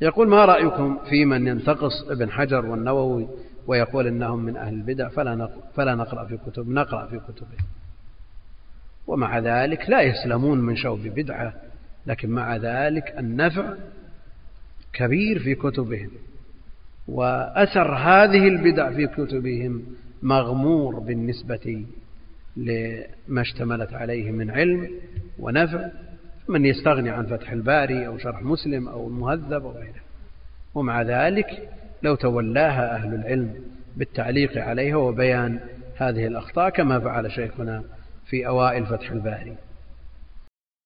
يقول ما رأيكم في من ينتقص ابن حجر والنووي ويقول إنهم من أهل البدع فلا فلا نقرأ في كتب نقرأ في كتبهم ومع ذلك لا يسلمون من شوب بدعة لكن مع ذلك النفع كبير في كتبهم. وأثر هذه البدع في كتبهم مغمور بالنسبة لما اشتملت عليه من علم ونفع من يستغني عن فتح الباري أو شرح مسلم أو المهذب أو غيره. ومع ذلك لو تولاها أهل العلم بالتعليق عليها وبيان هذه الأخطاء كما فعل شيخنا في أوائل فتح الباري.